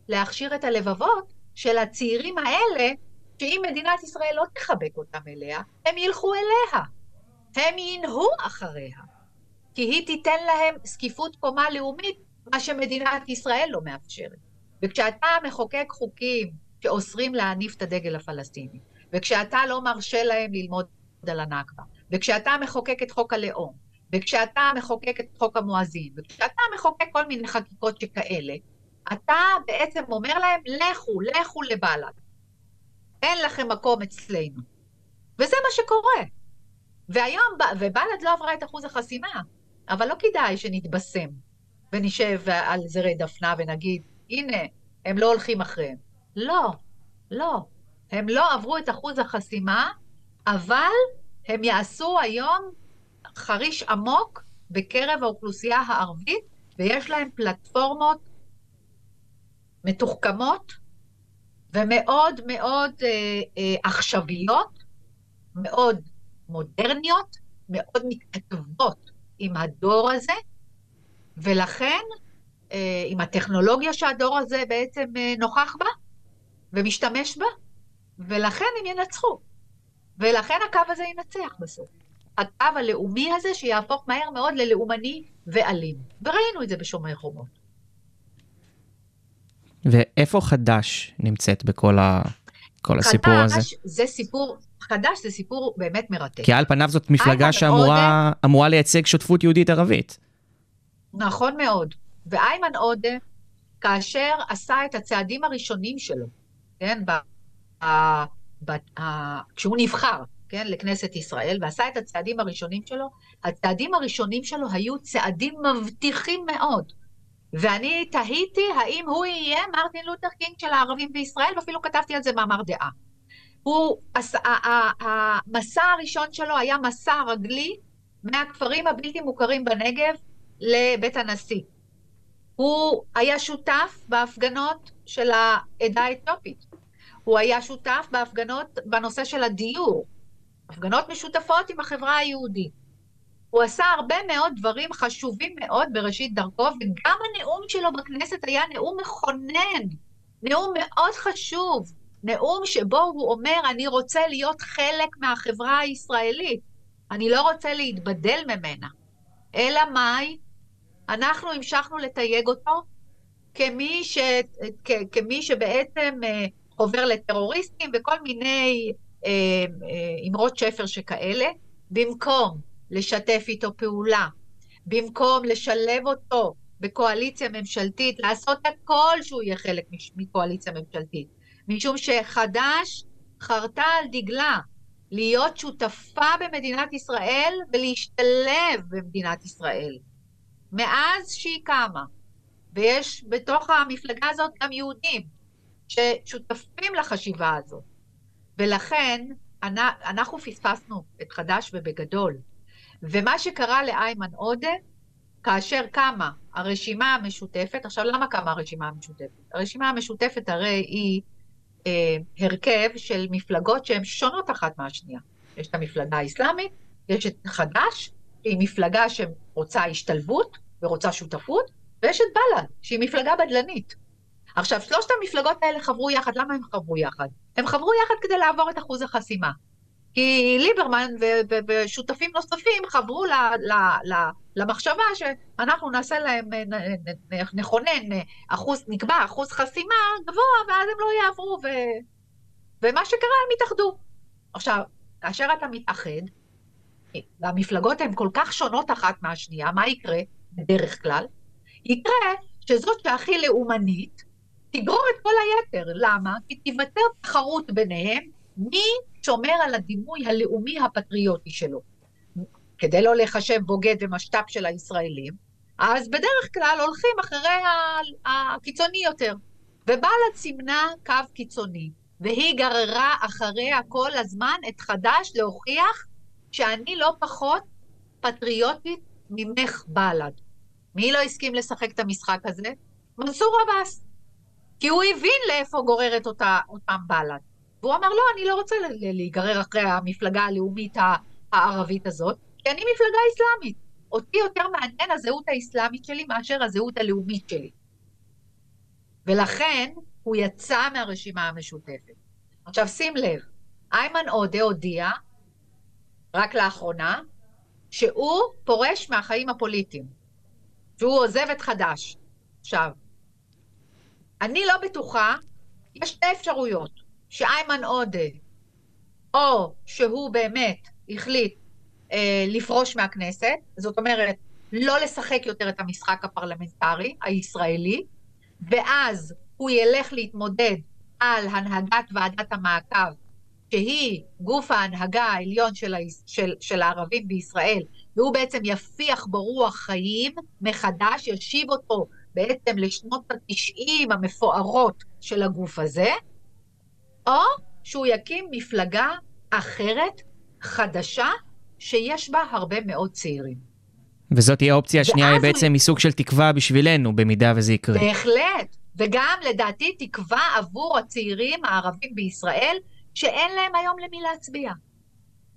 להכשיר את הלבבות של הצעירים האלה, שאם מדינת ישראל לא תחבק אותם אליה, הם ילכו אליה. הם ינהו אחריה. כי היא תיתן להם זקיפות קומה לאומית, מה שמדינת ישראל לא מאפשרת. וכשאתה מחוקק חוקים שאוסרים להניף את הדגל הפלסטיני, וכשאתה לא מרשה להם ללמוד על הנכבה, וכשאתה מחוקק את חוק הלאום, וכשאתה מחוקק את חוק המואזין, וכשאתה מחוקק כל מיני חקיקות שכאלה, אתה בעצם אומר להם, לכו, לכו לבל"ד. אין לכם מקום אצלנו. וזה מה שקורה. והיום, ובל"ד לא עברה את אחוז החסימה, אבל לא כדאי שנתבשם ונשב על זרי דפנה ונגיד, הנה, הם לא הולכים אחריהם. לא, לא. הם לא עברו את אחוז החסימה, אבל הם יעשו היום חריש עמוק בקרב האוכלוסייה הערבית, ויש להם פלטפורמות מתוחכמות ומאוד מאוד אה, אה, עכשוויות, מאוד מודרניות, מאוד מתכתבות עם הדור הזה, ולכן, אה, עם הטכנולוגיה שהדור הזה בעצם אה, נוכח בה ומשתמש בה, ולכן הם ינצחו. ולכן הקו הזה ינצח בסוף. הקו הלאומי הזה שיהפוך מהר מאוד ללאומני ואלים. וראינו את זה בשומרי חומות. ואיפה חד"ש נמצאת בכל ה... כל הסיפור הזה? חד"ש זה סיפור, חד"ש זה סיפור באמת מרתק. כי על פניו זאת מפלגה שאמורה עודה, לייצג שותפות יהודית-ערבית. נכון מאוד. ואיימן עודה, כאשר עשה את הצעדים הראשונים שלו, כן, ב, ב, ב, ב, כשהוא נבחר, כן, לכנסת ישראל, ועשה את הצעדים הראשונים שלו, הצעדים הראשונים שלו היו צעדים מבטיחים מאוד. ואני תהיתי האם הוא יהיה מרטין לותר קינג של הערבים בישראל, ואפילו כתבתי על זה מאמר דעה. הוא, המסע הראשון שלו היה מסע רגלי מהכפרים הבלתי מוכרים בנגב לבית הנשיא. הוא היה שותף בהפגנות של העדה האתיופית. הוא היה שותף בהפגנות בנושא של הדיור. הפגנות משותפות עם החברה היהודית. הוא עשה הרבה מאוד דברים חשובים מאוד בראשית דרכו, וגם הנאום שלו בכנסת היה נאום מכונן, נאום מאוד חשוב, נאום שבו הוא אומר, אני רוצה להיות חלק מהחברה הישראלית, אני לא רוצה להתבדל ממנה. אלא מאי? אנחנו המשכנו לתייג אותו כמי, ש, כ, כמי שבעצם אה, עובר לטרוריסטים וכל מיני אה, אה, אמרות שפר שכאלה, במקום לשתף איתו פעולה, במקום לשלב אותו בקואליציה ממשלתית, לעשות הכל שהוא יהיה חלק מקואליציה ממשלתית. משום שחד"ש חרתה על דגלה להיות שותפה במדינת ישראל ולהשתלב במדינת ישראל. מאז שהיא קמה, ויש בתוך המפלגה הזאת גם יהודים ששותפים לחשיבה הזאת. ולכן אנחנו פספסנו את חד"ש ובגדול. ומה שקרה לאיימן עודה, כאשר קמה הרשימה המשותפת, עכשיו למה קמה הרשימה המשותפת? הרשימה המשותפת הרי היא אה, הרכב של מפלגות שהן שונות אחת מהשנייה. יש את המפלגה האסלאמית, יש את חד"ש, שהיא מפלגה שרוצה השתלבות ורוצה שותפות, ויש את בל"ד, שהיא מפלגה בדלנית. עכשיו, שלושת המפלגות האלה חברו יחד, למה הם חברו יחד? הם חברו יחד כדי לעבור את אחוז החסימה. כי ליברמן ושותפים נוספים חברו ל, ל, ל, למחשבה שאנחנו נעשה להם, נכונן אחוז, נקבע אחוז חסימה גבוה, ואז הם לא יעברו, ו... ומה שקרה, הם התאחדו. עכשיו, כאשר אתה מתאחד, והמפלגות הן כל כך שונות אחת מהשנייה, מה יקרה בדרך כלל? יקרה שזאת שהכי לאומנית תגרור את כל היתר. למה? כי תיוותר תחרות ביניהם מי שומר על הדימוי הלאומי הפטריוטי שלו. כדי לא לחשב בוגד ומשת"פ של הישראלים, אז בדרך כלל הולכים אחרי הקיצוני יותר. ובל"ד סימנה קו קיצוני, והיא גררה אחריה כל הזמן את חד"ש להוכיח שאני לא פחות פטריוטית ממך בל"ד. מי לא הסכים לשחק את המשחק הזה? מנסור עבאס. כי הוא הבין לאיפה גוררת אותה, אותם בל"ד. והוא אמר, לא, אני לא רוצה להיגרר אחרי המפלגה הלאומית הערבית הזאת, כי אני מפלגה אסלאמית. אותי יותר מעניין הזהות האסלאמית שלי מאשר הזהות הלאומית שלי. ולכן הוא יצא מהרשימה המשותפת. עכשיו שים לב, איימן עודה הודיע, רק לאחרונה, שהוא פורש מהחיים הפוליטיים, שהוא עוזב את חד"ש. עכשיו, אני לא בטוחה, יש שתי אפשרויות. שאיימן עודה, או שהוא באמת החליט אה, לפרוש מהכנסת, זאת אומרת, לא לשחק יותר את המשחק הפרלמנטרי הישראלי, ואז הוא ילך להתמודד על הנהגת ועדת המעקב, שהיא גוף ההנהגה העליון של, ה... של, של הערבים בישראל, והוא בעצם יפיח בו רוח חיים מחדש, ישיב אותו בעצם לשנות התשעים המפוארות של הגוף הזה, או שהוא יקים מפלגה אחרת, חדשה, שיש בה הרבה מאוד צעירים. וזאת תהיה האופציה השנייה, היא בעצם הוא... מסוג של תקווה בשבילנו, במידה וזה יקרה. בהחלט, וגם לדעתי תקווה עבור הצעירים הערבים בישראל, שאין להם היום למי להצביע.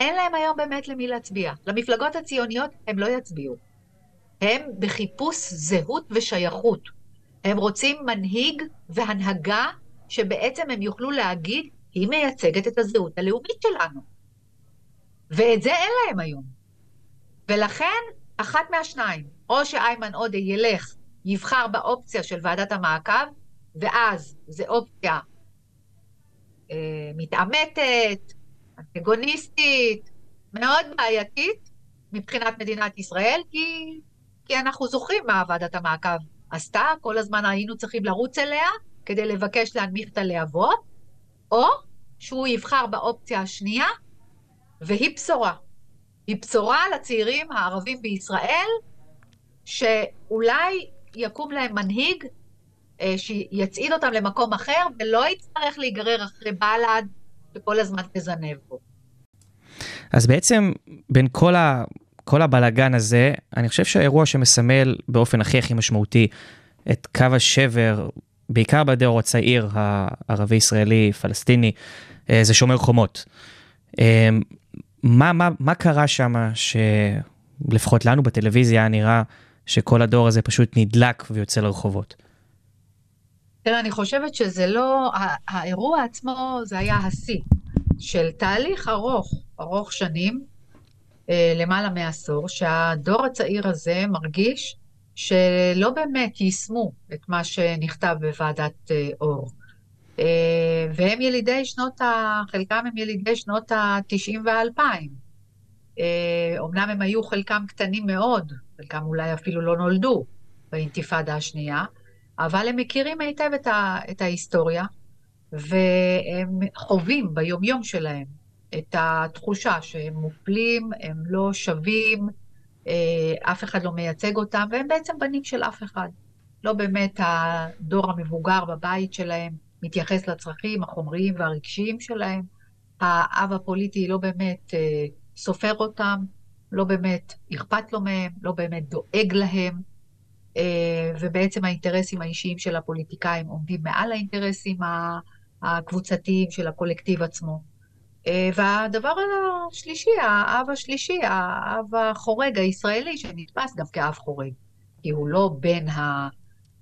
אין להם היום באמת למי להצביע. למפלגות הציוניות הם לא יצביעו. הם בחיפוש זהות ושייכות. הם רוצים מנהיג והנהגה שבעצם הם יוכלו להגיד, היא מייצגת את הזהות הלאומית שלנו. ואת זה אין להם היום. ולכן, אחת מהשניים, או שאיימן עודה ילך, יבחר באופציה של ועדת המעקב, ואז זו אופציה אה, מתעמתת, אנטגוניסטית, מאוד בעייתית מבחינת מדינת ישראל, כי, כי אנחנו זוכרים מה ועדת המעקב עשתה, כל הזמן היינו צריכים לרוץ אליה, כדי לבקש להנמיך את הלהבות, או שהוא יבחר באופציה השנייה, והיא בשורה. היא בשורה לצעירים הערבים בישראל, שאולי יקום להם מנהיג אה, שיצעיד אותם למקום אחר, ולא יצטרך להיגרר אחרי בל"ד וכל הזמן תזנב בו. אז בעצם בין כל, ה, כל הבלגן הזה, אני חושב שהאירוע שמסמל באופן הכי הכי משמעותי את קו השבר בעיקר בדור הצעיר הערבי-ישראלי, פלסטיני, אה, זה שומר חומות. אה, מה, מה, מה קרה שם שלפחות לנו בטלוויזיה נראה שכל הדור הזה פשוט נדלק ויוצא לרחובות? תראה, אני חושבת שזה לא, האירוע עצמו זה היה השיא של תהליך ארוך, ארוך שנים, אה, למעלה מעשור, שהדור הצעיר הזה מרגיש שלא באמת יישמו את מה שנכתב בוועדת אה, אור. אה, והם ילידי שנות ה... חלקם הם ילידי שנות ה-90 וה-2000. אומנם הם היו חלקם קטנים מאוד, חלקם אולי אפילו לא נולדו באינתיפאדה השנייה, אבל הם מכירים היטב את, ה... את ההיסטוריה, והם חווים ביומיום שלהם את התחושה שהם מופלים, הם לא שווים, אף אחד לא מייצג אותם, והם בעצם בנים של אף אחד. לא באמת הדור המבוגר בבית שלהם מתייחס לצרכים החומריים והרגשיים שלהם. האב הפוליטי לא באמת אה, סופר אותם, לא באמת אכפת לו מהם, לא באמת דואג להם, אה, ובעצם האינטרסים האישיים של הפוליטיקאים עומדים מעל האינטרסים הקבוצתיים של הקולקטיב עצמו. אה, והדבר השלישי, האב השלישי, האב החורג הישראלי, שנתפס גם כאב חורג, כי הוא לא בן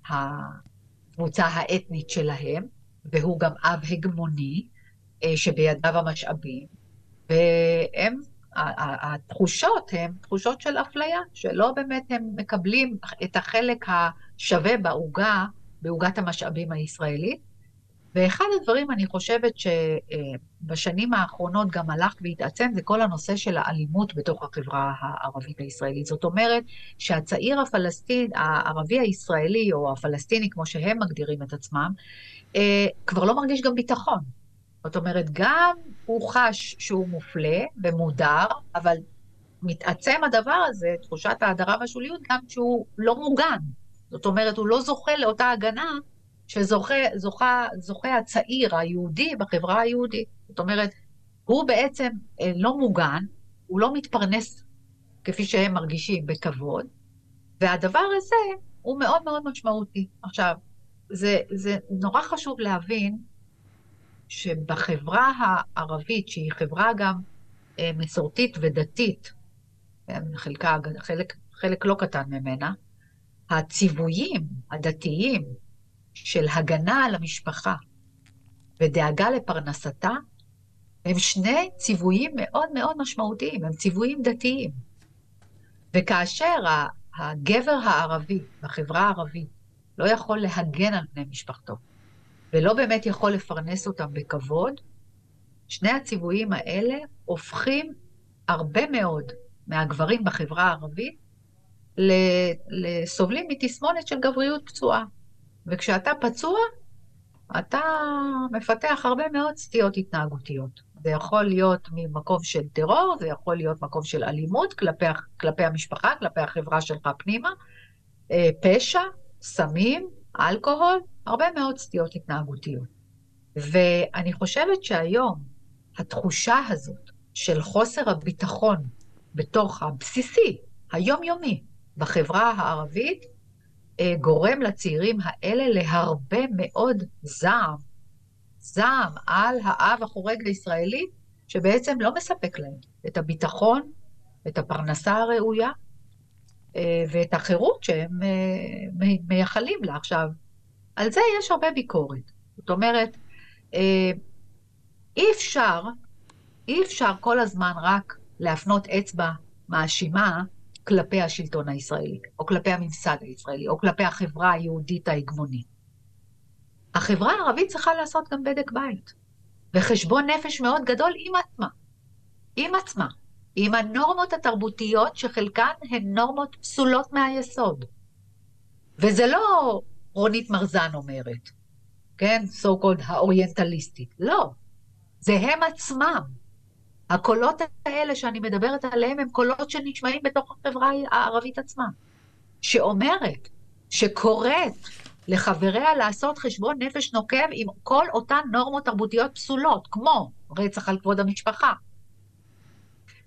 הקבוצה האתנית שלהם, והוא גם אב הגמוני, אה, שבידיו המשאבים, והם, התחושות הן תחושות של אפליה, שלא באמת הם מקבלים את החלק השווה בעוגה, בעוגת המשאבים הישראלית. ואחד הדברים, אני חושבת שבשנים האחרונות גם הלך והתעצם, זה כל הנושא של האלימות בתוך החברה הערבית הישראלית. זאת אומרת שהצעיר הפלסטין, הערבי הישראלי, או הפלסטיני, כמו שהם מגדירים את עצמם, אה, כבר לא מרגיש גם ביטחון. זאת אומרת, גם הוא חש שהוא מופלה ומודר, אבל מתעצם הדבר הזה, תחושת ההדרה והשוליות, גם שהוא לא מוגן. זאת אומרת, הוא לא זוכה לאותה הגנה שזוכה הצעיר היהודי בחברה היהודית. זאת אומרת, הוא בעצם אה, לא מוגן, הוא לא מתפרנס כפי שהם מרגישים בכבוד, והדבר הזה הוא מאוד מאוד משמעותי. עכשיו, זה, זה נורא חשוב להבין שבחברה הערבית, שהיא חברה גם אה, מסורתית ודתית, חלקה, חלק, חלק לא קטן ממנה, הציוויים הדתיים של הגנה על המשפחה ודאגה לפרנסתה, הם שני ציוויים מאוד מאוד משמעותיים, הם ציוויים דתיים. וכאשר הגבר הערבי בחברה הערבית לא יכול להגן על בני משפחתו, ולא באמת יכול לפרנס אותם בכבוד, שני הציוויים האלה הופכים הרבה מאוד מהגברים בחברה הערבית לסובלים מתסמונת של גבריות פצועה. וכשאתה פצוע, אתה מפתח הרבה מאוד סטיות התנהגותיות. זה יכול להיות ממקום של טרור, זה יכול להיות מקום של אלימות כלפי, כלפי המשפחה, כלפי החברה שלך פנימה, אה, פשע, סמים, אלכוהול, הרבה מאוד סטיות התנהגותיות. ואני חושבת שהיום התחושה הזאת של חוסר הביטחון בתוך הבסיסי, היומיומי, בחברה הערבית, אה, גורם לצעירים האלה להרבה מאוד זעם. זעם על האב החורג הישראלי, שבעצם לא מספק להם את הביטחון, את הפרנסה הראויה אה, ואת החירות שהם אה, מייחלים לה. עכשיו, על זה יש הרבה ביקורת. זאת אומרת, אי אפשר, אי אפשר כל הזמן רק להפנות אצבע מאשימה כלפי השלטון הישראלי, או כלפי הממסד הישראלי, או כלפי החברה היהודית ההגמונית. החברה הערבית צריכה לעשות גם בדק בית, וחשבון נפש מאוד גדול עם עצמה. עם עצמה. עם הנורמות התרבותיות שחלקן הן נורמות פסולות מהיסוד. וזה לא רונית מרזן אומרת, כן? so called האוריינטליסטית. לא. זה הם עצמם. הקולות האלה שאני מדברת עליהם הם קולות שנשמעים בתוך החברה הערבית עצמה, שאומרת, שקוראת לחבריה לעשות חשבון נפש נוקב עם כל אותן נורמות תרבותיות פסולות, כמו רצח על כבוד המשפחה,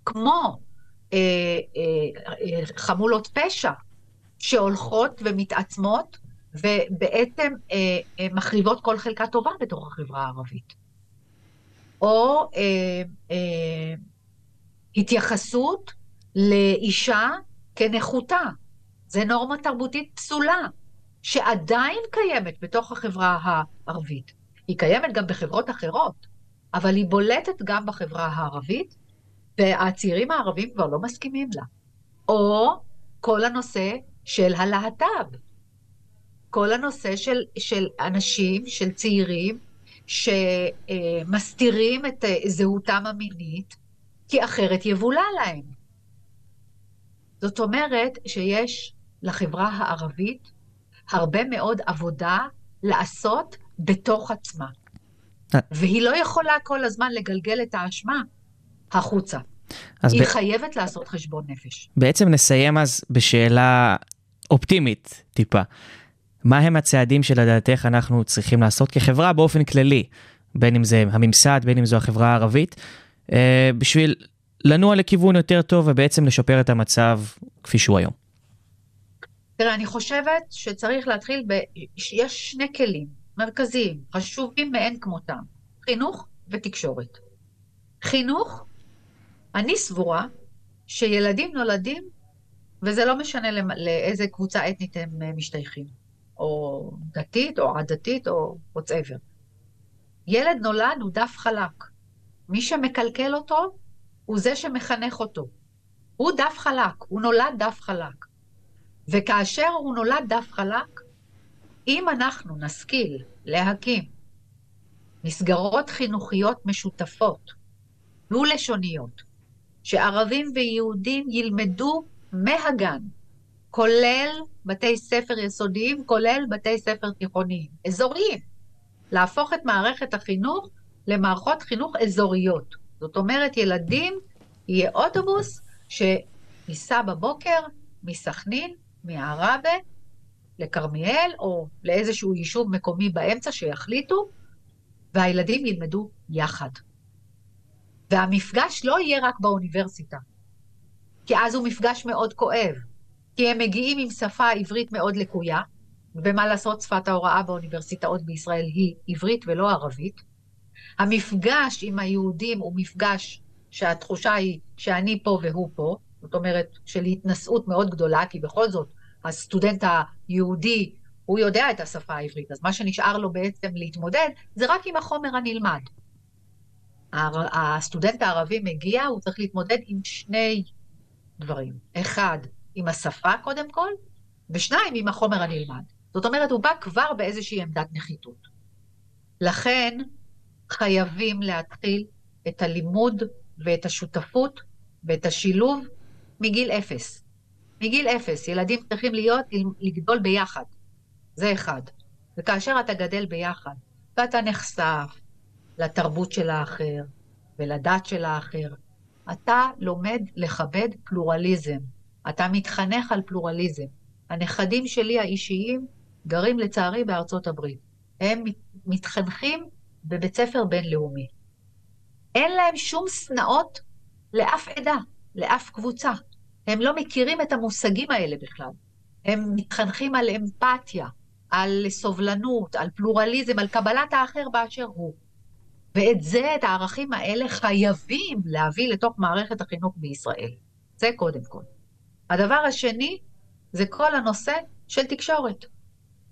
כמו אה, אה, אה, חמולות פשע שהולכות ומתעצמות ובעצם אה, אה, מחריבות כל חלקה טובה בתוך החברה הערבית. או אה, אה, התייחסות לאישה כנחותה. זה נורמה תרבותית פסולה, שעדיין קיימת בתוך החברה הערבית. היא קיימת גם בחברות אחרות, אבל היא בולטת גם בחברה הערבית, והצעירים הערבים כבר לא מסכימים לה. או כל הנושא של הלהט"ב. כל הנושא של, של אנשים, של צעירים, שמסתירים את זהותם המינית, כי אחרת יבולע להם. זאת אומרת שיש לחברה הערבית הרבה מאוד עבודה לעשות בתוך עצמה. אה. והיא לא יכולה כל הזמן לגלגל את האשמה החוצה. היא ב... חייבת לעשות חשבון נפש. בעצם נסיים אז בשאלה אופטימית טיפה. מה הם הצעדים שלדעתך אנחנו צריכים לעשות כחברה באופן כללי, בין אם זה הממסד, בין אם זו החברה הערבית, אה, בשביל לנוע לכיוון יותר טוב ובעצם לשפר את המצב כפי שהוא היום? תראה, אני חושבת שצריך להתחיל ב... יש שני כלים. מרכזיים, חשובים מאין כמותם, חינוך ותקשורת. חינוך, אני סבורה שילדים נולדים, וזה לא משנה לאיזה קבוצה אתנית הם אה, משתייכים, או דתית, או עדתית, או whatever. ילד נולד הוא דף חלק. מי שמקלקל אותו, הוא זה שמחנך אותו. הוא דף חלק, הוא נולד דף חלק. וכאשר הוא נולד דף חלק, אם אנחנו נשכיל להקים מסגרות חינוכיות משותפות, דו-לשוניות, שערבים ויהודים ילמדו מהגן, כולל בתי ספר יסודיים, כולל בתי ספר תיכוניים, אזוריים, להפוך את מערכת החינוך למערכות חינוך אזוריות. זאת אומרת, ילדים, יהיה אוטובוס שייסע בבוקר מסכנין, מעראבה, לכרמיאל, או לאיזשהו יישוב מקומי באמצע שיחליטו, והילדים ילמדו יחד. והמפגש לא יהיה רק באוניברסיטה, כי אז הוא מפגש מאוד כואב, כי הם מגיעים עם שפה עברית מאוד לקויה, ומה לעשות, שפת ההוראה באוניברסיטאות בישראל היא עברית ולא ערבית. המפגש עם היהודים הוא מפגש שהתחושה היא שאני פה והוא פה, זאת אומרת, של התנשאות מאוד גדולה, כי בכל זאת, הסטודנט היהודי, הוא יודע את השפה העברית, אז מה שנשאר לו בעצם להתמודד, זה רק עם החומר הנלמד. הסטודנט הערבי מגיע, הוא צריך להתמודד עם שני דברים. אחד, עם השפה קודם כל, ושניים, עם החומר הנלמד. זאת אומרת, הוא בא כבר באיזושהי עמדת נחיתות. לכן, חייבים להתחיל את הלימוד ואת השותפות ואת השילוב מגיל אפס. מגיל אפס, ילדים צריכים להיות, לגדול ביחד. זה אחד. וכאשר אתה גדל ביחד, ואתה נחשף לתרבות של האחר ולדת של האחר, אתה לומד לכבד פלורליזם. אתה מתחנך על פלורליזם. הנכדים שלי האישיים גרים לצערי בארצות הברית. הם מתחנכים בבית ספר בינלאומי. אין להם שום שנאות לאף עדה, לאף קבוצה. הם לא מכירים את המושגים האלה בכלל. הם מתחנכים על אמפתיה, על סובלנות, על פלורליזם, על קבלת האחר באשר הוא. ואת זה, את הערכים האלה, חייבים להביא לתוך מערכת החינוך בישראל. זה קודם כל. הדבר השני, זה כל הנושא של תקשורת.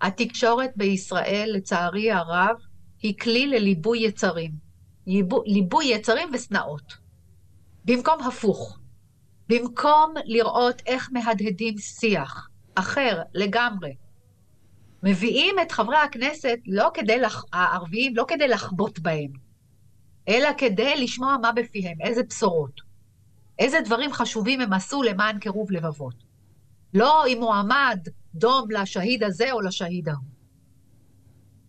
התקשורת בישראל, לצערי הרב, היא כלי לליבוי יצרים. ליבוי יצרים ושנאות. במקום הפוך. במקום לראות איך מהדהדים שיח אחר לגמרי, מביאים את חברי הכנסת לא כדי, לח... הערביים, לא כדי לחבוט בהם, אלא כדי לשמוע מה בפיהם, איזה בשורות, איזה דברים חשובים הם עשו למען קירוב לבבות. לא אם הוא עמד דום לשהיד הזה או לשהיד ההוא.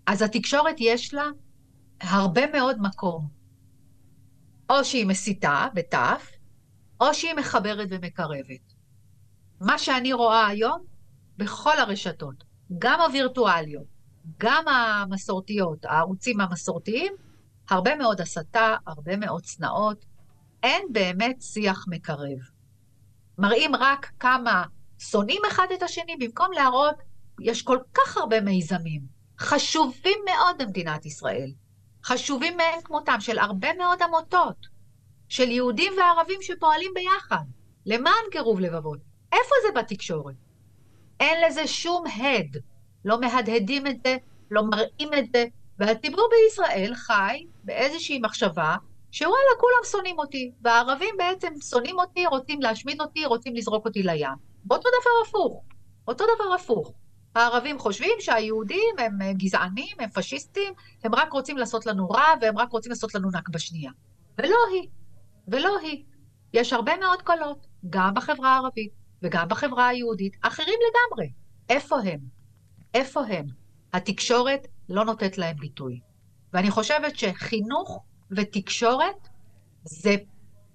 אז התקשורת יש לה הרבה מאוד מקום. או שהיא מסיתה, בתף, או שהיא מחברת ומקרבת. מה שאני רואה היום בכל הרשתות, גם הווירטואליות, גם המסורתיות, הערוצים המסורתיים, הרבה מאוד הסתה, הרבה מאוד צנעות, אין באמת שיח מקרב. מראים רק כמה שונאים אחד את השני, במקום להראות, יש כל כך הרבה מיזמים, חשובים מאוד במדינת ישראל, חשובים מאין כמותם, של הרבה מאוד עמותות, של יהודים וערבים שפועלים ביחד, למען קירוב לבבות. איפה זה בתקשורת? אין לזה שום הד. לא מהדהדים את זה, לא מראים את זה, והציבור בישראל חי באיזושהי מחשבה שוואלה, כולם שונאים אותי, והערבים בעצם שונאים אותי, רוצים להשמיד אותי, רוצים לזרוק אותי לים. ואותו דבר הפוך. אותו דבר הפוך. הערבים חושבים שהיהודים הם אה, גזענים, הם פשיסטים, הם רק רוצים לעשות לנו רע, והם רק רוצים לעשות לנו נכבה שנייה. ולא היא. ולא היא. יש הרבה מאוד קולות, גם בחברה הערבית וגם בחברה היהודית, אחרים לגמרי. איפה הם? איפה הם? התקשורת לא נותנת להם ביטוי. ואני חושבת שחינוך ותקשורת זה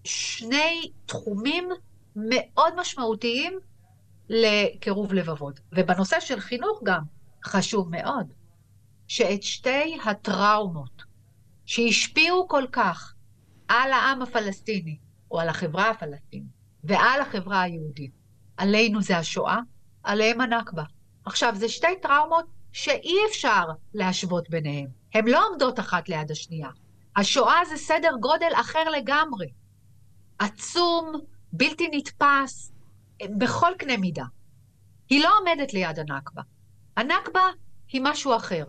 שני תחומים מאוד משמעותיים לקירוב לבבות. ובנושא של חינוך גם חשוב מאוד שאת שתי הטראומות שהשפיעו כל כך על העם הפלסטיני, או על החברה הפלסטינית, ועל החברה היהודית, עלינו זה השואה, עליהם הנכבה. עכשיו, זה שתי טראומות שאי אפשר להשוות ביניהם. הן לא עומדות אחת ליד השנייה. השואה זה סדר גודל אחר לגמרי. עצום, בלתי נתפס, בכל קנה מידה. היא לא עומדת ליד הנכבה. הנכבה היא משהו אחר.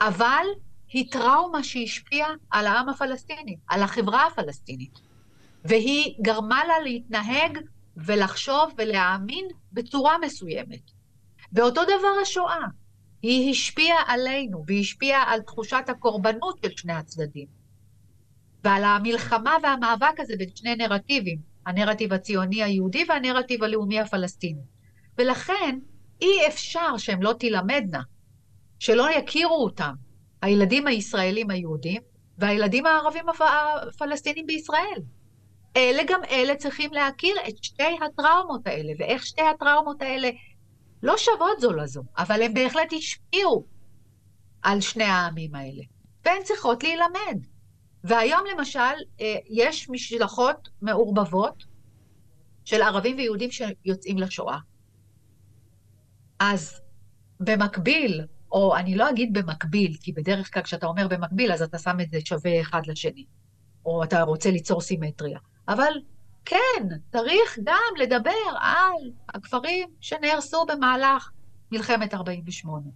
אבל היא טראומה שהשפיעה על העם הפלסטיני, על החברה הפלסטינית. והיא גרמה לה להתנהג ולחשוב ולהאמין בצורה מסוימת. ואותו דבר השואה. היא השפיעה עלינו, והיא השפיעה על תחושת הקורבנות של שני הצדדים. ועל המלחמה והמאבק הזה בין שני נרטיבים, הנרטיב הציוני היהודי והנרטיב הלאומי הפלסטיני. ולכן אי אפשר שהן לא תלמדנה, שלא יכירו אותם, הילדים הישראלים היהודים והילדים הערבים הפלסטינים בישראל. אלה גם אלה צריכים להכיר את שתי הטראומות האלה, ואיך שתי הטראומות האלה לא שוות זו לזו, אבל הן בהחלט השפיעו על שני העמים האלה, והן צריכות להילמד. והיום למשל, אה, יש משלחות מעורבבות של ערבים ויהודים שיוצאים לשואה. אז במקביל, או אני לא אגיד במקביל, כי בדרך כלל כשאתה אומר במקביל, אז אתה שם את זה שווה אחד לשני, או אתה רוצה ליצור סימטריה. אבל כן, צריך גם לדבר על הכפרים שנהרסו במהלך מלחמת 48.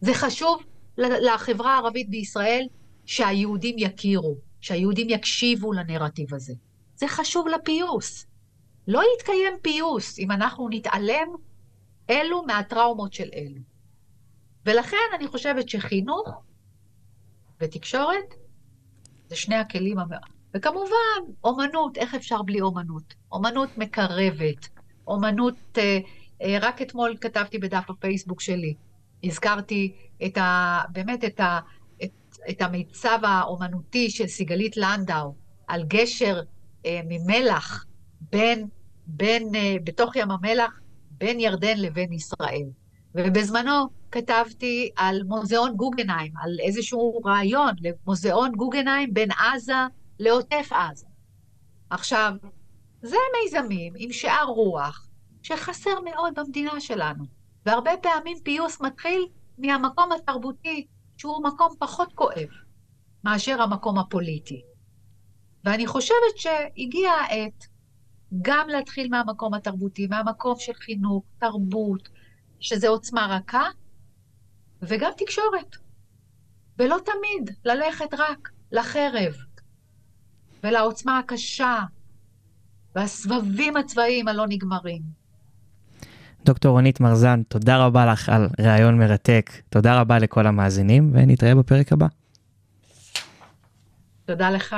זה חשוב לחברה הערבית בישראל שהיהודים יכירו, שהיהודים יקשיבו לנרטיב הזה. זה חשוב לפיוס. לא יתקיים פיוס אם אנחנו נתעלם אלו מהטראומות של אלו. ולכן אני חושבת שחינוך ותקשורת זה שני הכלים המאוד... וכמובן, אומנות, איך אפשר בלי אומנות? אומנות מקרבת, אומנות, אה, אה, רק אתמול כתבתי בדף הפייסבוק שלי, הזכרתי את ה... באמת את, ה, את, את המיצב האומנותי של סיגלית לנדאו, על גשר אה, ממלח בין, בין, אה, בתוך ים המלח, בין ירדן לבין ישראל. ובזמנו כתבתי על מוזיאון גוגנהיים, על איזשהו רעיון למוזיאון גוגנהיים בין עזה לעוטף עזה. עכשיו, זה מיזמים עם שאר רוח שחסר מאוד במדינה שלנו, והרבה פעמים פיוס מתחיל מהמקום התרבותי, שהוא מקום פחות כואב מאשר המקום הפוליטי. ואני חושבת שהגיעה העת גם להתחיל מהמקום התרבותי, מהמקום של חינוך, תרבות, שזה עוצמה רכה, וגם תקשורת. ולא תמיד ללכת רק לחרב ולעוצמה הקשה והסבבים הצבאיים הלא נגמרים. דוקטור רונית מרזן, תודה רבה לך על ראיון מרתק. תודה רבה לכל המאזינים, ונתראה בפרק הבא. תודה לך.